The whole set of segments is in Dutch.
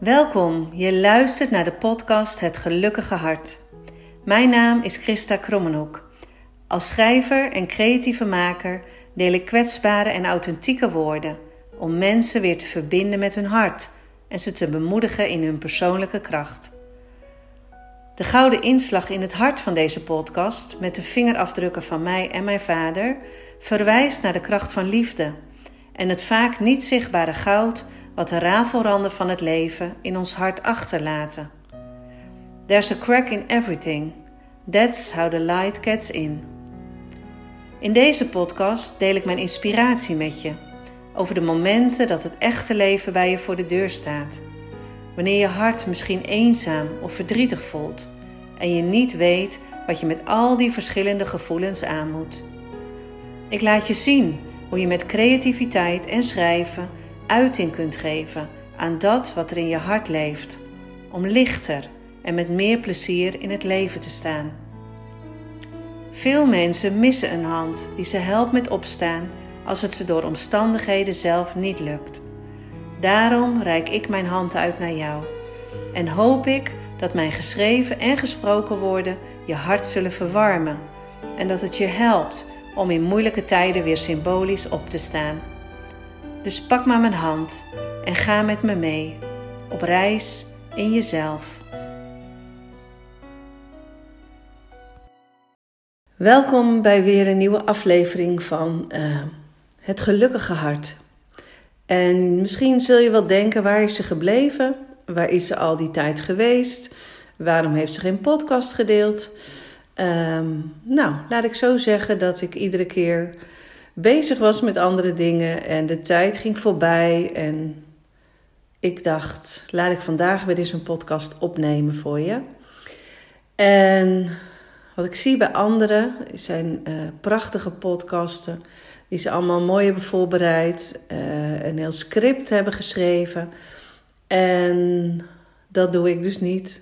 Welkom, je luistert naar de podcast Het Gelukkige Hart. Mijn naam is Christa Krommenhoek. Als schrijver en creatieve maker deel ik kwetsbare en authentieke woorden om mensen weer te verbinden met hun hart en ze te bemoedigen in hun persoonlijke kracht. De gouden inslag in het hart van deze podcast, met de vingerafdrukken van mij en mijn vader, verwijst naar de kracht van liefde en het vaak niet zichtbare goud wat de rafelranden van het leven in ons hart achterlaten. There's a crack in everything. That's how the light gets in. In deze podcast deel ik mijn inspiratie met je over de momenten dat het echte leven bij je voor de deur staat. Wanneer je hart misschien eenzaam of verdrietig voelt en je niet weet wat je met al die verschillende gevoelens aan moet. Ik laat je zien hoe je met creativiteit en schrijven uiting kunt geven aan dat wat er in je hart leeft, om lichter en met meer plezier in het leven te staan. Veel mensen missen een hand die ze helpt met opstaan als het ze door omstandigheden zelf niet lukt. Daarom reik ik mijn hand uit naar jou en hoop ik dat mijn geschreven en gesproken woorden je hart zullen verwarmen en dat het je helpt om in moeilijke tijden weer symbolisch op te staan. Dus pak maar mijn hand en ga met me mee op reis in jezelf. Welkom bij weer een nieuwe aflevering van uh, Het Gelukkige Hart. En misschien zul je wel denken: waar is ze gebleven? Waar is ze al die tijd geweest? Waarom heeft ze geen podcast gedeeld? Um, nou, laat ik zo zeggen dat ik iedere keer bezig was met andere dingen en de tijd ging voorbij. En ik dacht, laat ik vandaag weer eens een podcast opnemen voor je. En wat ik zie bij anderen zijn uh, prachtige podcasten. Die ze allemaal mooi hebben voorbereid. Uh, een heel script hebben geschreven. En dat doe ik dus niet.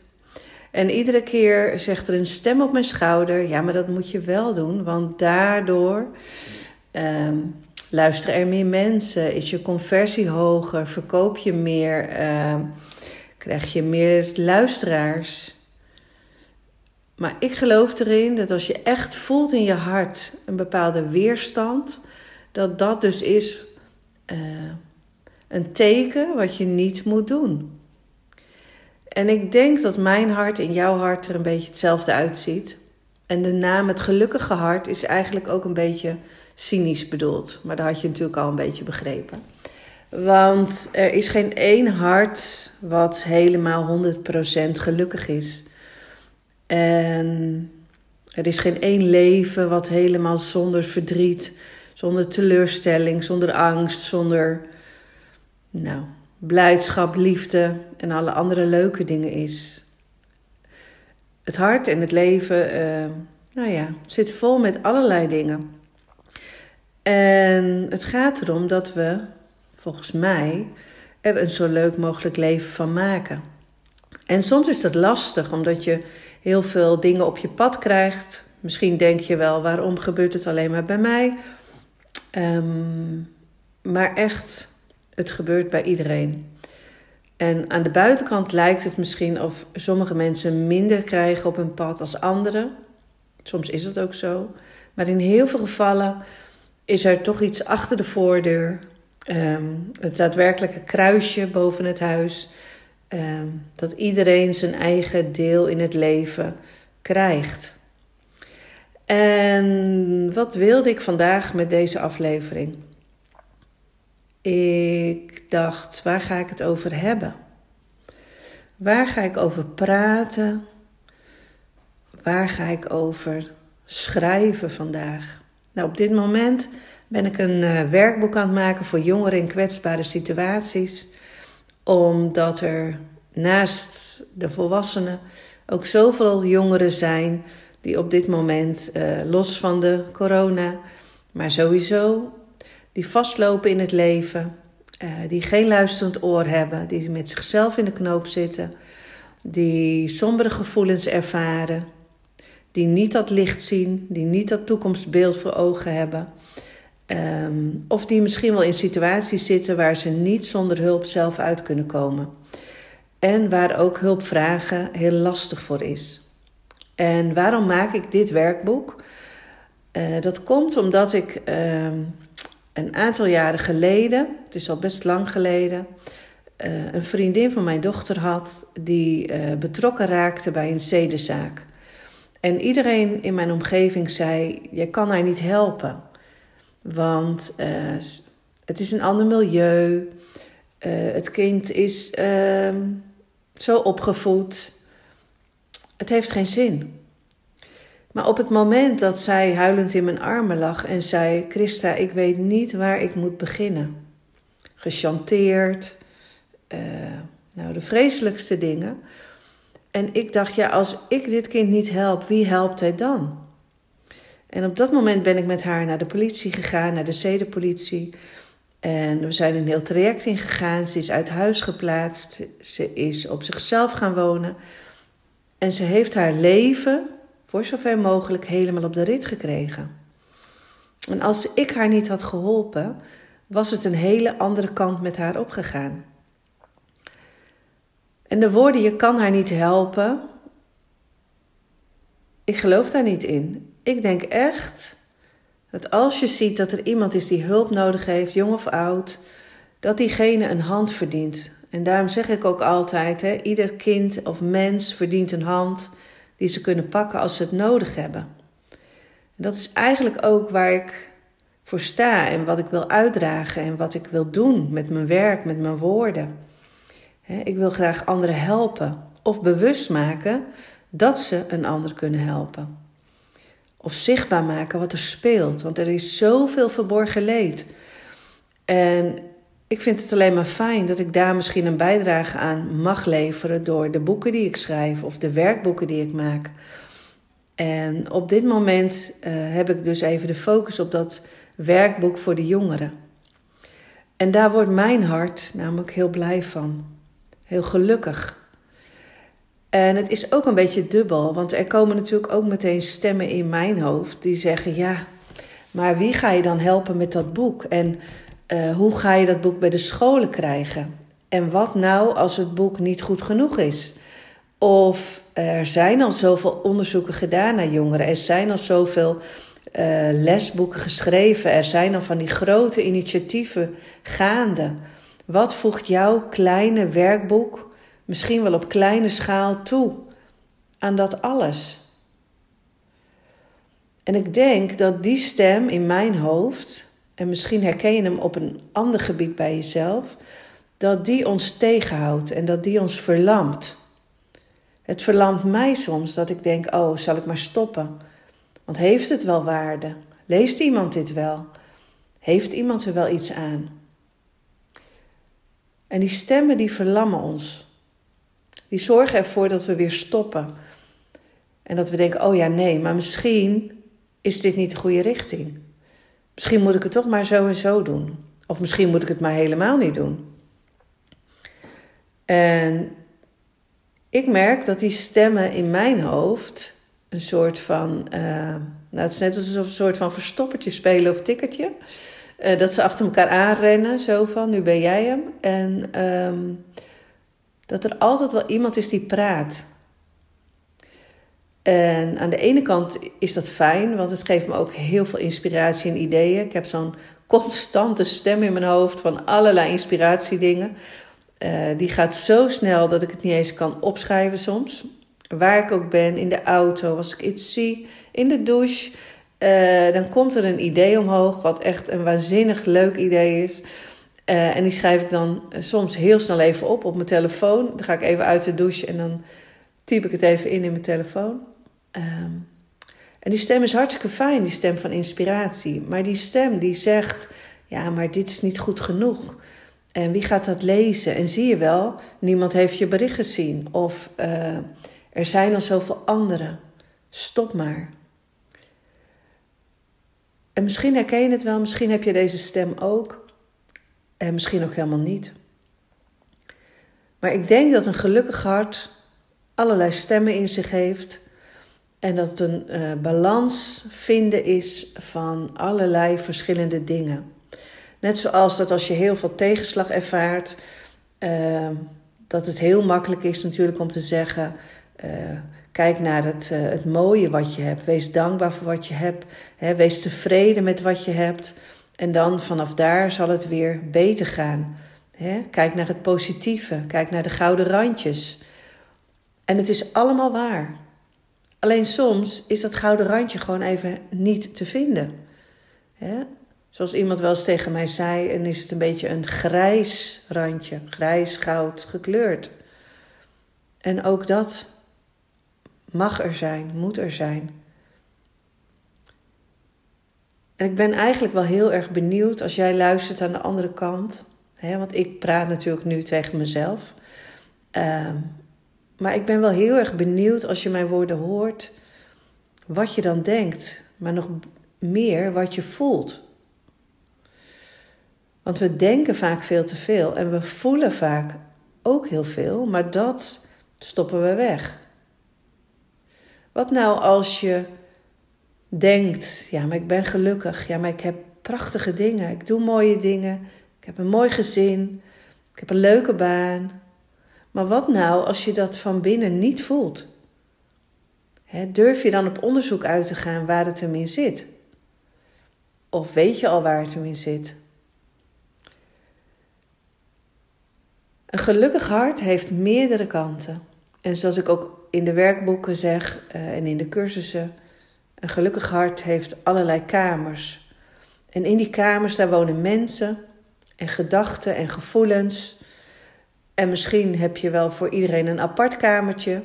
En iedere keer zegt er een stem op mijn schouder: Ja, maar dat moet je wel doen, want daardoor um, luisteren er meer mensen, is je conversie hoger, verkoop je meer, um, krijg je meer luisteraars. Maar ik geloof erin dat als je echt voelt in je hart een bepaalde weerstand, dat dat dus is uh, een teken wat je niet moet doen. En ik denk dat mijn hart en jouw hart er een beetje hetzelfde uitziet. En de naam het gelukkige hart is eigenlijk ook een beetje cynisch bedoeld. Maar dat had je natuurlijk al een beetje begrepen. Want er is geen één hart wat helemaal 100% gelukkig is. En er is geen één leven wat helemaal zonder verdriet, zonder teleurstelling, zonder angst, zonder nou, blijdschap, liefde en alle andere leuke dingen is. Het hart en het leven, uh, nou ja, zit vol met allerlei dingen. En het gaat erom dat we, volgens mij, er een zo leuk mogelijk leven van maken. En soms is dat lastig, omdat je heel veel dingen op je pad krijgt. Misschien denk je wel, waarom gebeurt het alleen maar bij mij? Um, maar echt, het gebeurt bij iedereen. En aan de buitenkant lijkt het misschien of sommige mensen minder krijgen op hun pad als anderen. Soms is het ook zo. Maar in heel veel gevallen is er toch iets achter de voordeur. Um, het daadwerkelijke kruisje boven het huis. Um, dat iedereen zijn eigen deel in het leven krijgt. En wat wilde ik vandaag met deze aflevering? Ik dacht, waar ga ik het over hebben? Waar ga ik over praten? Waar ga ik over schrijven vandaag? Nou, op dit moment ben ik een uh, werkboek aan het maken voor jongeren in kwetsbare situaties. Omdat er naast de volwassenen ook zoveel jongeren zijn die op dit moment, uh, los van de corona, maar sowieso, die vastlopen in het leven, uh, die geen luisterend oor hebben, die met zichzelf in de knoop zitten, die sombere gevoelens ervaren, die niet dat licht zien, die niet dat toekomstbeeld voor ogen hebben. Um, of die misschien wel in situaties zitten waar ze niet zonder hulp zelf uit kunnen komen. en waar ook hulp vragen heel lastig voor is. En waarom maak ik dit werkboek? Uh, dat komt omdat ik uh, een aantal jaren geleden, het is al best lang geleden, uh, een vriendin van mijn dochter had die uh, betrokken raakte bij een zedenzaak. En iedereen in mijn omgeving zei: Je kan haar niet helpen, want het is een ander milieu. het kind is ehm, zo opgevoed. Het heeft geen zin. Maar op het moment dat zij huilend in mijn armen lag en zei: Christa, ik weet niet waar ik moet beginnen. Gechanteerd, uh, nou de vreselijkste dingen. En ik dacht: ja, als ik dit kind niet help, wie helpt hij dan? En op dat moment ben ik met haar naar de politie gegaan, naar de zedenpolitie. En we zijn een heel traject ingegaan. Ze is uit huis geplaatst. Ze is op zichzelf gaan wonen. En ze heeft haar leven, voor zover mogelijk, helemaal op de rit gekregen. En als ik haar niet had geholpen, was het een hele andere kant met haar opgegaan. En de woorden: je kan haar niet helpen. Ik geloof daar niet in. Ik denk echt dat als je ziet dat er iemand is die hulp nodig heeft, jong of oud, dat diegene een hand verdient. En daarom zeg ik ook altijd: hè, ieder kind of mens verdient een hand die ze kunnen pakken als ze het nodig hebben. En dat is eigenlijk ook waar ik voor sta en wat ik wil uitdragen en wat ik wil doen met mijn werk, met mijn woorden. Ik wil graag anderen helpen of bewust maken dat ze een ander kunnen helpen. Of zichtbaar maken wat er speelt, want er is zoveel verborgen leed. En ik vind het alleen maar fijn dat ik daar misschien een bijdrage aan mag leveren door de boeken die ik schrijf of de werkboeken die ik maak. En op dit moment uh, heb ik dus even de focus op dat werkboek voor de jongeren. En daar wordt mijn hart namelijk heel blij van. Heel gelukkig. En het is ook een beetje dubbel, want er komen natuurlijk ook meteen stemmen in mijn hoofd die zeggen: ja, maar wie ga je dan helpen met dat boek? En uh, hoe ga je dat boek bij de scholen krijgen? En wat nou als het boek niet goed genoeg is? Of er zijn al zoveel onderzoeken gedaan naar jongeren, er zijn al zoveel uh, lesboeken geschreven, er zijn al van die grote initiatieven gaande. Wat voegt jouw kleine werkboek, misschien wel op kleine schaal, toe aan dat alles? En ik denk dat die stem in mijn hoofd en misschien herken je hem op een ander gebied bij jezelf, dat die ons tegenhoudt en dat die ons verlamt. Het verlamt mij soms dat ik denk: oh, zal ik maar stoppen? Want heeft het wel waarde? Leest iemand dit wel? Heeft iemand er wel iets aan? En die stemmen die verlammen ons. Die zorgen ervoor dat we weer stoppen. En dat we denken: oh ja, nee, maar misschien is dit niet de goede richting. Misschien moet ik het toch maar zo en zo doen. Of misschien moet ik het maar helemaal niet doen. En ik merk dat die stemmen in mijn hoofd een soort van. Uh, nou, het is net alsof een soort van verstoppertje spelen of tikkertje. Uh, dat ze achter elkaar aanrennen, zo van nu ben jij hem. En um, dat er altijd wel iemand is die praat. En aan de ene kant is dat fijn, want het geeft me ook heel veel inspiratie en ideeën. Ik heb zo'n constante stem in mijn hoofd van allerlei inspiratiedingen. Uh, die gaat zo snel dat ik het niet eens kan opschrijven soms. Waar ik ook ben, in de auto, als ik iets zie, in de douche. Uh, dan komt er een idee omhoog, wat echt een waanzinnig leuk idee is. Uh, en die schrijf ik dan soms heel snel even op op mijn telefoon. Dan ga ik even uit de douche en dan typ ik het even in in mijn telefoon. Um, en die stem is hartstikke fijn, die stem van inspiratie. Maar die stem die zegt: Ja, maar dit is niet goed genoeg. En wie gaat dat lezen? En zie je wel, niemand heeft je bericht gezien. Of er zijn al zoveel anderen. Stop maar. En misschien herken je het wel, misschien heb je deze stem ook. En misschien ook helemaal niet. Maar ik denk dat een gelukkig hart allerlei stemmen in zich heeft en dat het een uh, balans vinden is van allerlei verschillende dingen. Net zoals dat als je heel veel tegenslag ervaart, uh, dat het heel makkelijk is natuurlijk om te zeggen: uh, kijk naar het, uh, het mooie wat je hebt. Wees dankbaar voor wat je hebt. Wees tevreden met wat je hebt. En dan vanaf daar zal het weer beter gaan. Kijk naar het positieve. Kijk naar de gouden randjes. En het is allemaal waar. Alleen soms is dat gouden randje gewoon even niet te vinden. Zoals iemand wel eens tegen mij zei, en is het een beetje een grijs randje, grijs goud gekleurd. En ook dat mag er zijn, moet er zijn. En ik ben eigenlijk wel heel erg benieuwd als jij luistert aan de andere kant. Hè, want ik praat natuurlijk nu tegen mezelf. Uh, maar ik ben wel heel erg benieuwd als je mijn woorden hoort, wat je dan denkt, maar nog meer wat je voelt. Want we denken vaak veel te veel en we voelen vaak ook heel veel, maar dat stoppen we weg. Wat nou als je denkt, ja, maar ik ben gelukkig, ja, maar ik heb prachtige dingen, ik doe mooie dingen, ik heb een mooi gezin, ik heb een leuke baan. Maar wat nou als je dat van binnen niet voelt? durf je dan op onderzoek uit te gaan waar het hem in zit? Of weet je al waar het hem in zit? Een gelukkig hart heeft meerdere kanten. En zoals ik ook in de werkboeken zeg uh, en in de cursussen, een gelukkig hart heeft allerlei kamers. En in die kamers daar wonen mensen en gedachten en gevoelens. En misschien heb je wel voor iedereen een apart kamertje.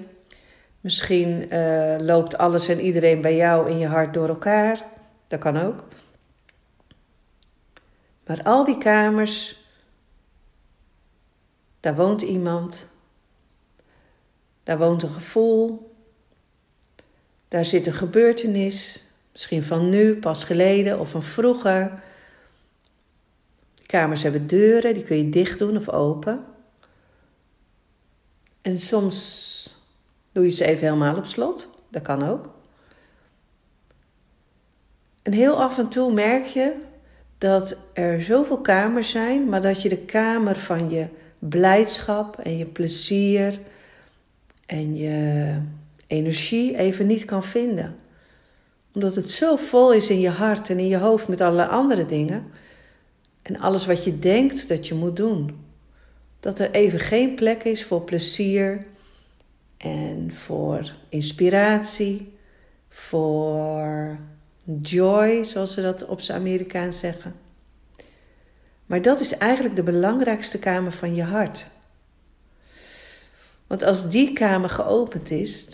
Misschien uh, loopt alles en iedereen bij jou in je hart door elkaar. Dat kan ook. Maar al die kamers, daar woont iemand. Daar woont een gevoel. Daar zit een gebeurtenis. Misschien van nu, pas geleden of van vroeger. Kamers hebben deuren, die kun je dicht doen of open. En soms doe je ze even helemaal op slot. Dat kan ook. En heel af en toe merk je dat er zoveel kamers zijn, maar dat je de kamer van je blijdschap en je plezier en je energie even niet kan vinden. Omdat het zo vol is in je hart en in je hoofd met alle andere dingen en alles wat je denkt dat je moet doen. Dat er even geen plek is voor plezier en voor inspiratie, voor joy, zoals ze dat op zijn Amerikaans zeggen. Maar dat is eigenlijk de belangrijkste kamer van je hart. Want als die kamer geopend is,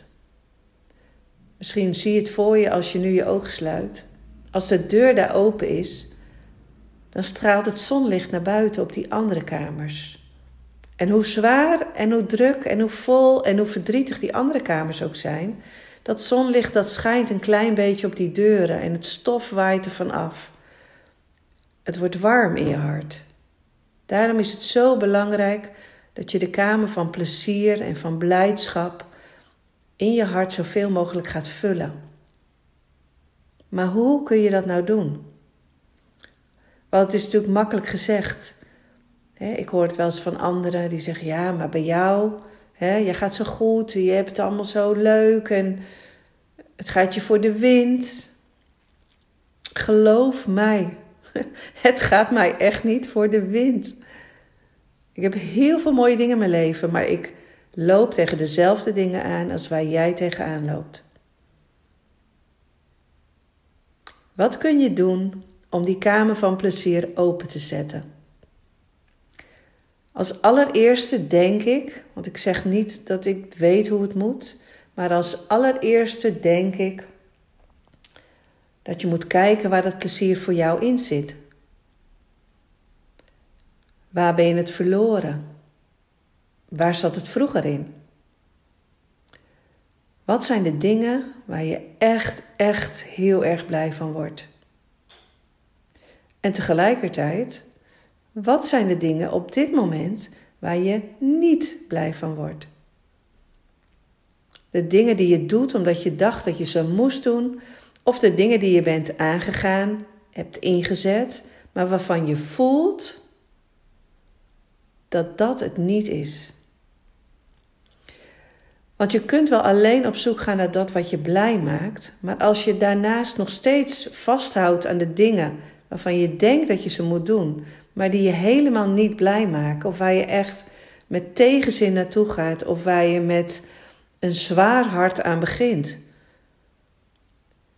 misschien zie je het voor je als je nu je ogen sluit. Als de deur daar open is, dan straalt het zonlicht naar buiten op die andere kamers. En hoe zwaar en hoe druk en hoe vol en hoe verdrietig die andere kamers ook zijn, dat zonlicht dat schijnt een klein beetje op die deuren en het stof waait ervan af. Het wordt warm in je hart. Daarom is het zo belangrijk dat je de kamer van plezier en van blijdschap in je hart zoveel mogelijk gaat vullen. Maar hoe kun je dat nou doen? Want het is natuurlijk makkelijk gezegd. Ik hoor het wel eens van anderen die zeggen: Ja, maar bij jou, je gaat zo goed, je hebt het allemaal zo leuk en het gaat je voor de wind. Geloof mij, het gaat mij echt niet voor de wind. Ik heb heel veel mooie dingen in mijn leven, maar ik loop tegen dezelfde dingen aan als waar jij tegenaan loopt. Wat kun je doen om die kamer van plezier open te zetten? Als allereerste denk ik, want ik zeg niet dat ik weet hoe het moet, maar als allereerste denk ik dat je moet kijken waar dat plezier voor jou in zit. Waar ben je het verloren? Waar zat het vroeger in? Wat zijn de dingen waar je echt, echt heel erg blij van wordt? En tegelijkertijd, wat zijn de dingen op dit moment waar je niet blij van wordt? De dingen die je doet omdat je dacht dat je ze moest doen, of de dingen die je bent aangegaan, hebt ingezet, maar waarvan je voelt dat dat het niet is. Want je kunt wel alleen op zoek gaan naar dat wat je blij maakt, maar als je daarnaast nog steeds vasthoudt aan de dingen waarvan je denkt dat je ze moet doen, maar die je helemaal niet blij maken, of waar je echt met tegenzin naartoe gaat, of waar je met een zwaar hart aan begint.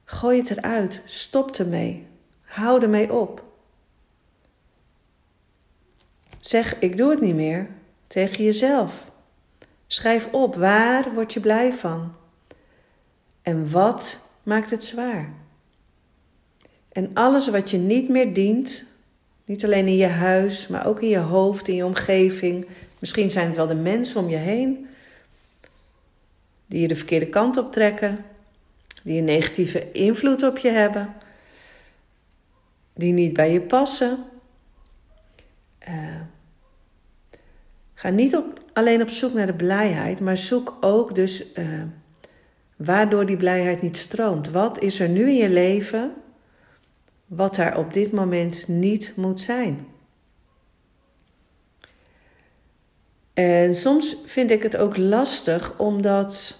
Gooi het eruit, stop ermee, hou ermee op. Zeg, ik doe het niet meer tegen jezelf. Schrijf op waar word je blij van en wat maakt het zwaar. En alles wat je niet meer dient, niet alleen in je huis, maar ook in je hoofd, in je omgeving. Misschien zijn het wel de mensen om je heen die je de verkeerde kant op trekken, die een negatieve invloed op je hebben, die niet bij je passen. Uh, ga niet op, alleen op zoek naar de blijheid, maar zoek ook dus uh, waardoor die blijheid niet stroomt. Wat is er nu in je leven wat daar op dit moment niet moet zijn? En soms vind ik het ook lastig omdat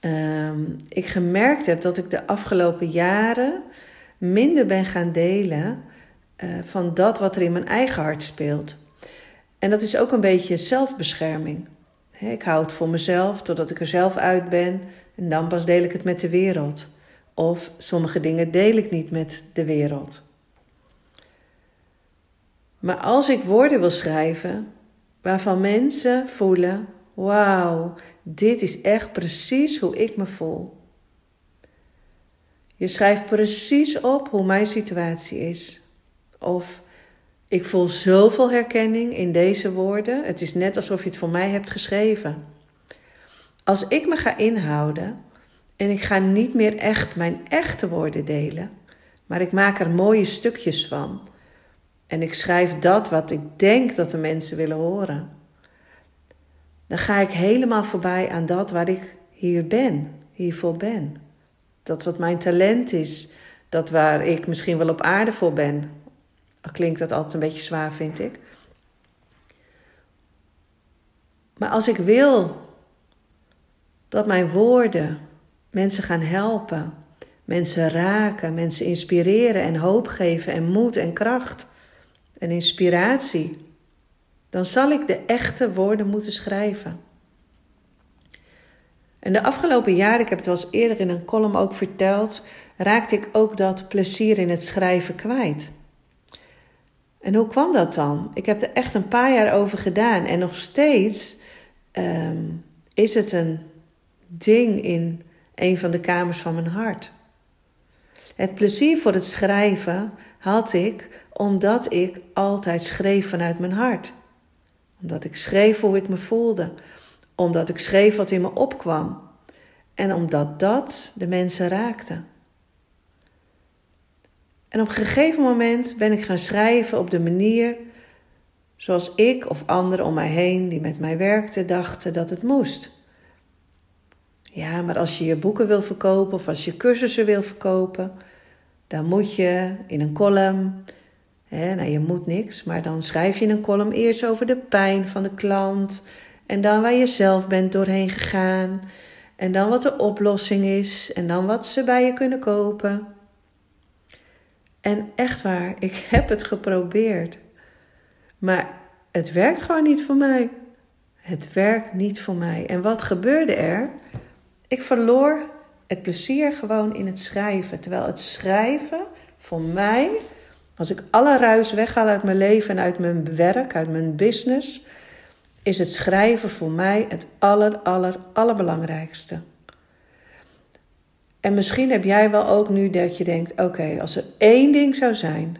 uh, ik gemerkt heb dat ik de afgelopen jaren minder ben gaan delen uh, van dat wat er in mijn eigen hart speelt. En dat is ook een beetje zelfbescherming. Ik hou het voor mezelf totdat ik er zelf uit ben en dan pas deel ik het met de wereld. Of sommige dingen deel ik niet met de wereld. Maar als ik woorden wil schrijven waarvan mensen voelen: wauw, dit is echt precies hoe ik me voel. Je schrijft precies op hoe mijn situatie is. Of ik voel zoveel herkenning in deze woorden. Het is net alsof je het voor mij hebt geschreven. Als ik me ga inhouden en ik ga niet meer echt mijn echte woorden delen, maar ik maak er mooie stukjes van en ik schrijf dat wat ik denk dat de mensen willen horen, dan ga ik helemaal voorbij aan dat waar ik hier ben, hiervoor ben. Dat wat mijn talent is, dat waar ik misschien wel op aarde voor ben, klinkt dat altijd een beetje zwaar, vind ik. Maar als ik wil dat mijn woorden mensen gaan helpen, mensen raken, mensen inspireren en hoop geven en moed en kracht en inspiratie, dan zal ik de echte woorden moeten schrijven. En de afgelopen jaren, ik heb het wel eens eerder in een column ook verteld, raakte ik ook dat plezier in het schrijven kwijt. En hoe kwam dat dan? Ik heb er echt een paar jaar over gedaan en nog steeds ehm, is het een ding in een van de kamers van mijn hart. Het plezier voor het schrijven had ik omdat ik altijd schreef vanuit mijn hart. Omdat ik schreef hoe ik me voelde. Omdat ik schreef wat in me opkwam. En omdat dat de mensen raakte. En op een gegeven moment ben ik gaan schrijven op de manier zoals ik of anderen om mij heen die met mij werkten dachten dat het moest. Ja, maar als je je boeken wil verkopen of als je cursussen wil verkopen, dan moet je in een column, hè, nou je moet niks, maar dan schrijf je in een column eerst over de pijn van de klant en dan waar je zelf bent doorheen gegaan en dan wat de oplossing is en dan wat ze bij je kunnen kopen. En echt waar, ik heb het geprobeerd. Maar het werkt gewoon niet voor mij. Het werkt niet voor mij. En wat gebeurde er? Ik verloor het plezier gewoon in het schrijven. Terwijl het schrijven voor mij, als ik alle ruis weghaal uit mijn leven en uit mijn werk, uit mijn business, is het schrijven voor mij het aller, aller, allerbelangrijkste. En misschien heb jij wel ook nu dat je denkt: oké, als er één ding zou zijn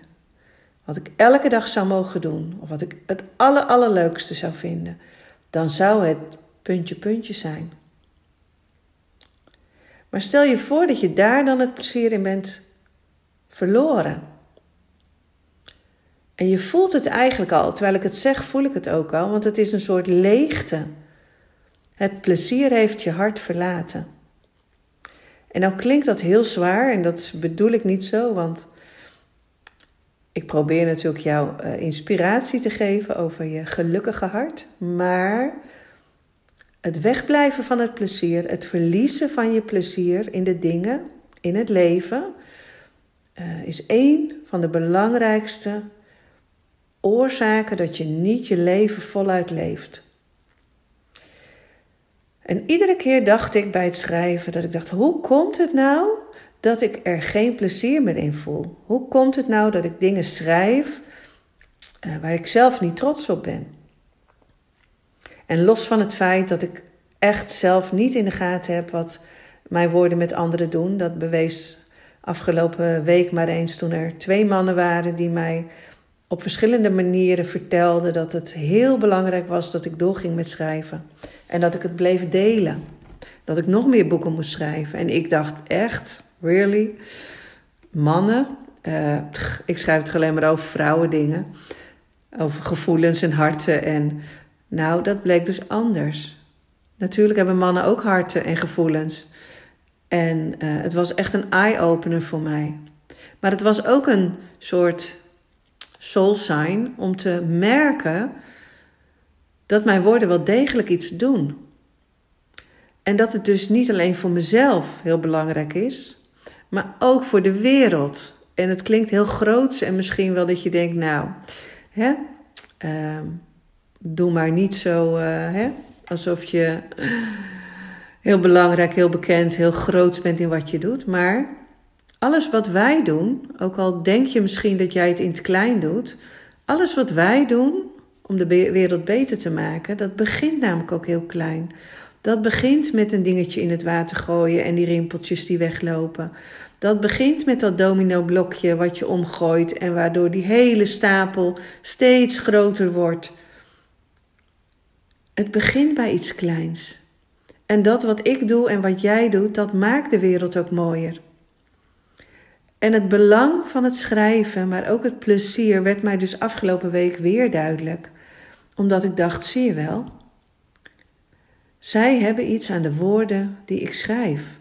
wat ik elke dag zou mogen doen, of wat ik het aller, allerleukste zou vinden, dan zou het puntje puntje zijn. Maar stel je voor dat je daar dan het plezier in bent verloren. En je voelt het eigenlijk al, terwijl ik het zeg, voel ik het ook al, want het is een soort leegte. Het plezier heeft je hart verlaten. En nou klinkt dat heel zwaar en dat bedoel ik niet zo, want ik probeer natuurlijk jou uh, inspiratie te geven over je gelukkige hart. Maar het wegblijven van het plezier, het verliezen van je plezier in de dingen, in het leven, uh, is één van de belangrijkste oorzaken dat je niet je leven voluit leeft. En iedere keer dacht ik bij het schrijven dat ik dacht: hoe komt het nou dat ik er geen plezier meer in voel? Hoe komt het nou dat ik dingen schrijf uh, waar ik zelf niet trots op ben? En los van het feit dat ik echt zelf niet in de gaten heb wat mijn woorden met anderen doen, dat bewees afgelopen week maar eens toen er twee mannen waren die mij op verschillende manieren vertelden dat het heel belangrijk was dat ik doorging met schrijven en dat ik het bleef delen. Dat ik nog meer boeken moest schrijven. En ik dacht echt, really? Mannen? Uh, ik schrijf het alleen maar over vrouwen dingen. Over gevoelens en harten. En nou, dat bleek dus anders. Natuurlijk hebben mannen ook harten en gevoelens. En uh, het was echt een eye-opener voor mij. Maar het was ook een soort soul sign om te merken dat mijn woorden wel degelijk iets doen. En dat het dus niet alleen voor mezelf heel belangrijk is, maar ook voor de wereld. En het klinkt heel groots en misschien wel dat je denkt, nou, hè, uh, doe maar niet zo, uh, hè, alsof je heel belangrijk, heel bekend, heel groots bent in wat je doet. Maar alles wat wij doen, ook al denk je misschien dat jij het in het klein doet, alles wat wij doen om de wereld beter te maken, dat begint namelijk ook heel klein. Dat begint met een dingetje in het water gooien en die rimpeltjes die weglopen. Dat begint met dat domino-blokje wat je omgooit en waardoor die hele stapel steeds groter wordt. Het begint bij iets kleins. En dat wat ik doe en wat jij doet, dat maakt de wereld ook mooier. En het belang van het schrijven, maar ook het plezier, werd mij dus afgelopen week weer duidelijk. Omdat ik dacht, zie je wel, zij hebben iets aan de woorden die ik schrijf,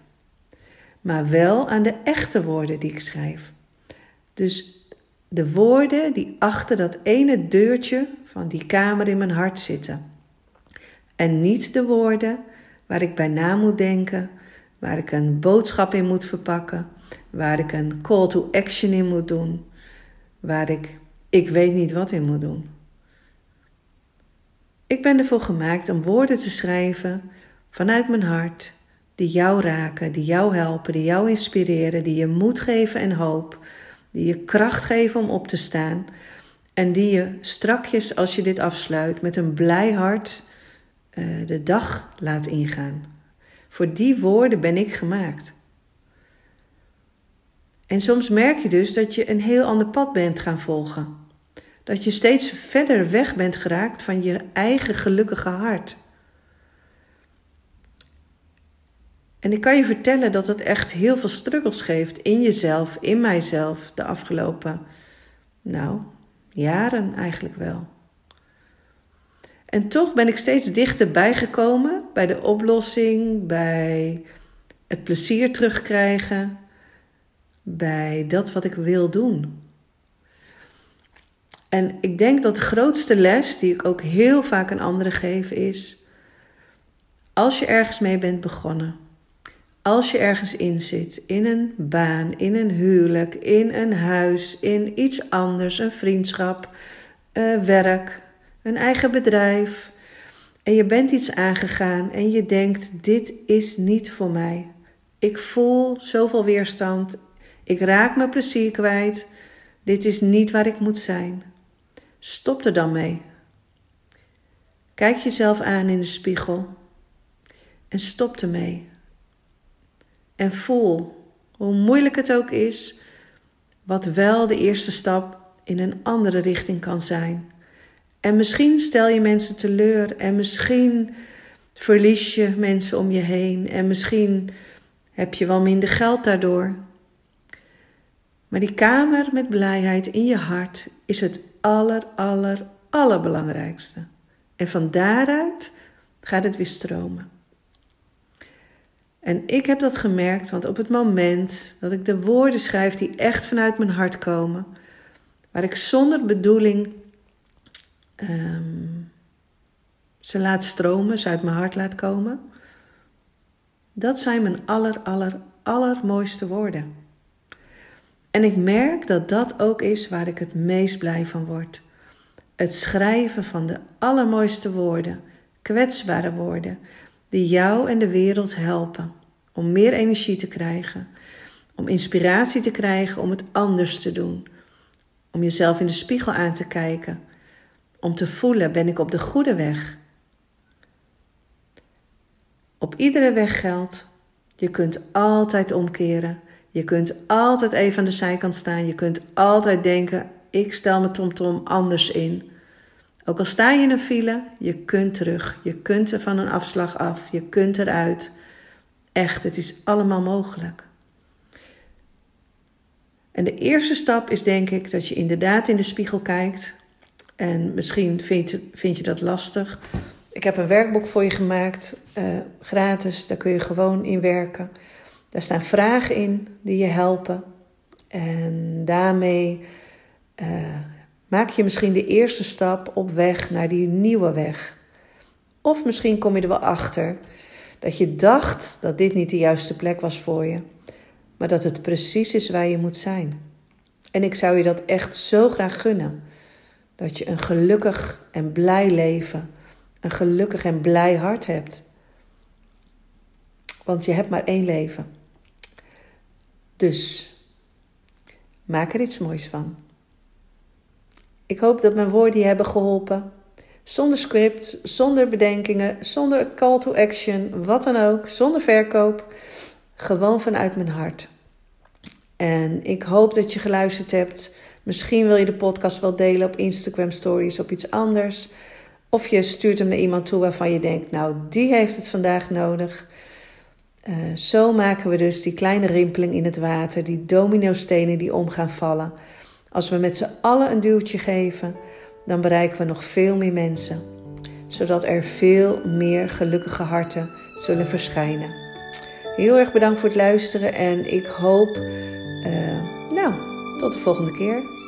maar wel aan de echte woorden die ik schrijf. Dus de woorden die achter dat ene deurtje van die kamer in mijn hart zitten. En niet de woorden waar ik bij na moet denken, waar ik een boodschap in moet verpakken, waar ik een call to action in moet doen, waar ik ik weet niet wat in moet doen. Ik ben ervoor gemaakt om woorden te schrijven vanuit mijn hart, die jou raken, die jou helpen, die jou inspireren, die je moed geven en hoop, die je kracht geven om op te staan en die je strakjes als je dit afsluit met een blij hart uh, de dag laat ingaan. Voor die woorden ben ik gemaakt. En soms merk je dus dat je een heel ander pad bent gaan volgen. Dat je steeds verder weg bent geraakt van je eigen gelukkige hart. En ik kan je vertellen dat het echt heel veel struggles geeft in jezelf, in mijzelf, de afgelopen, nou, jaren eigenlijk wel. En toch ben ik steeds dichterbij gekomen bij de oplossing, bij het plezier terugkrijgen, bij dat wat ik wil doen. En ik denk dat de grootste les die ik ook heel vaak aan anderen geef is: als je ergens mee bent begonnen, als je ergens in zit, in een baan, in een huwelijk, in een huis, in iets anders, een vriendschap, uh, werk, een eigen bedrijf, en je bent iets aangegaan en je denkt: dit is niet voor mij. Ik voel zoveel weerstand. Ik raak mijn plezier kwijt. Dit is niet waar ik moet zijn. Stop er dan mee. Kijk jezelf aan in de spiegel en stop ermee. En voel, hoe moeilijk het ook is, wat wel de eerste stap in een andere richting kan zijn. En misschien stel je mensen teleur en misschien verlies je mensen om je heen en misschien heb je wel minder geld daardoor. Maar die kamer met blijheid in je hart is het aller, aller, allerbelangrijkste. En van daaruit gaat het weer stromen. En ik heb dat gemerkt, want op het moment dat ik de woorden schrijf die echt vanuit mijn hart komen, waar ik zonder bedoeling um, ze laat stromen, ze uit mijn hart laat komen. Dat zijn mijn aller, aller, allermooiste woorden. En ik merk dat dat ook is waar ik het meest blij van word. Het schrijven van de allermooiste woorden, kwetsbare woorden, die jou en de wereld helpen om meer energie te krijgen, om inspiratie te krijgen om het anders te doen, om jezelf in de spiegel aan te kijken, om te voelen: ben ik op de goede weg? Op iedere weg geldt: je kunt altijd omkeren. Je kunt altijd even aan de zijkant staan. Je kunt altijd denken: ik stel mijn tomtom anders in. Ook al sta je in een file, je kunt terug. Je kunt er van een afslag af. Je kunt eruit. Echt, het is allemaal mogelijk. En de eerste stap is denk ik dat je inderdaad in de spiegel kijkt. En misschien vind je, dat lastig. Ik heb een werkboek voor je gemaakt, uh, gratis. Daar kun je gewoon in werken. Daar staan vragen in die je helpen. En daarmee uh, maak je misschien de eerste stap op weg naar die nieuwe weg. Of misschien kom je er wel achter dat je dacht dat dit niet de juiste plek was voor je, maar dat het precies is waar je moet zijn. En ik zou je dat echt zo graag gunnen. Dat je een gelukkig en blij leven, een gelukkig en blij hart hebt. Want je hebt maar één leven. Dus maak er iets moois van. Ik hoop dat mijn woorden je hebben geholpen. Zonder script, zonder bedenkingen, zonder call to action, wat dan ook, zonder verkoop. Gewoon vanuit mijn hart. En ik hoop dat je geluisterd hebt. Misschien wil je de podcast wel delen op Instagram Stories, op iets anders. Of je stuurt hem naar iemand toe waarvan je denkt, nou, die heeft het vandaag nodig. Uh, zo maken we dus die kleine rimpeling in het water, die dominostenen die om gaan vallen. Als we met z'n allen een duwtje geven, dan bereiken we nog veel meer mensen, zodat er veel meer gelukkige harten zullen verschijnen. Heel erg bedankt voor het luisteren en ik hoop, uh, nou, tot de volgende keer.